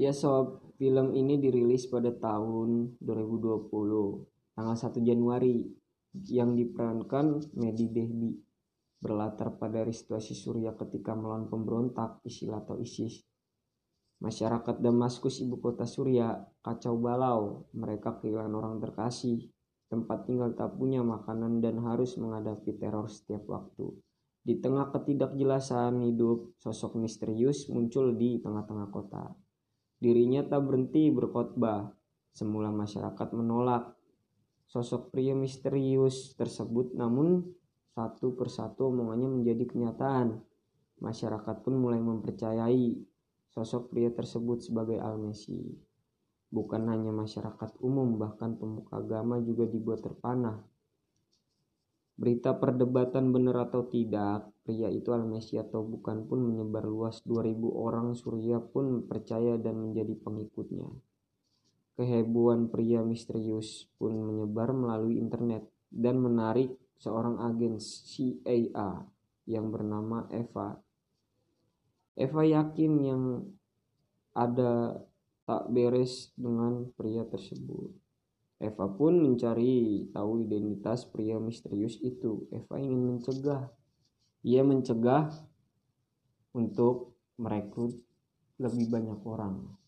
Ya sob, film ini dirilis pada tahun 2020, tanggal 1 Januari, yang diperankan Medi Dehdi, berlatar pada situasi Suria ketika melawan pemberontak ISIL atau ISIS. Masyarakat Damaskus, ibu kota Suria, kacau balau. Mereka kehilangan orang terkasih, tempat tinggal tak punya makanan dan harus menghadapi teror setiap waktu. Di tengah ketidakjelasan hidup, sosok misterius muncul di tengah-tengah kota. Dirinya tak berhenti berkhotbah. Semula masyarakat menolak sosok pria misterius tersebut, namun satu persatu omongannya menjadi kenyataan. Masyarakat pun mulai mempercayai sosok pria tersebut sebagai Al-Mesih. Bukan hanya masyarakat umum, bahkan pemuka agama juga dibuat terpanah. Berita perdebatan benar atau tidak, pria itu Al-Mesih atau bukan pun menyebar luas 2000 orang Suria pun percaya dan menjadi pengikutnya. Kehebohan pria misterius pun menyebar melalui internet dan menarik seorang agen CIA yang bernama Eva. Eva yakin yang ada tak beres dengan pria tersebut. Eva pun mencari tahu identitas pria misterius itu. Eva ingin mencegah ia mencegah untuk merekrut lebih banyak orang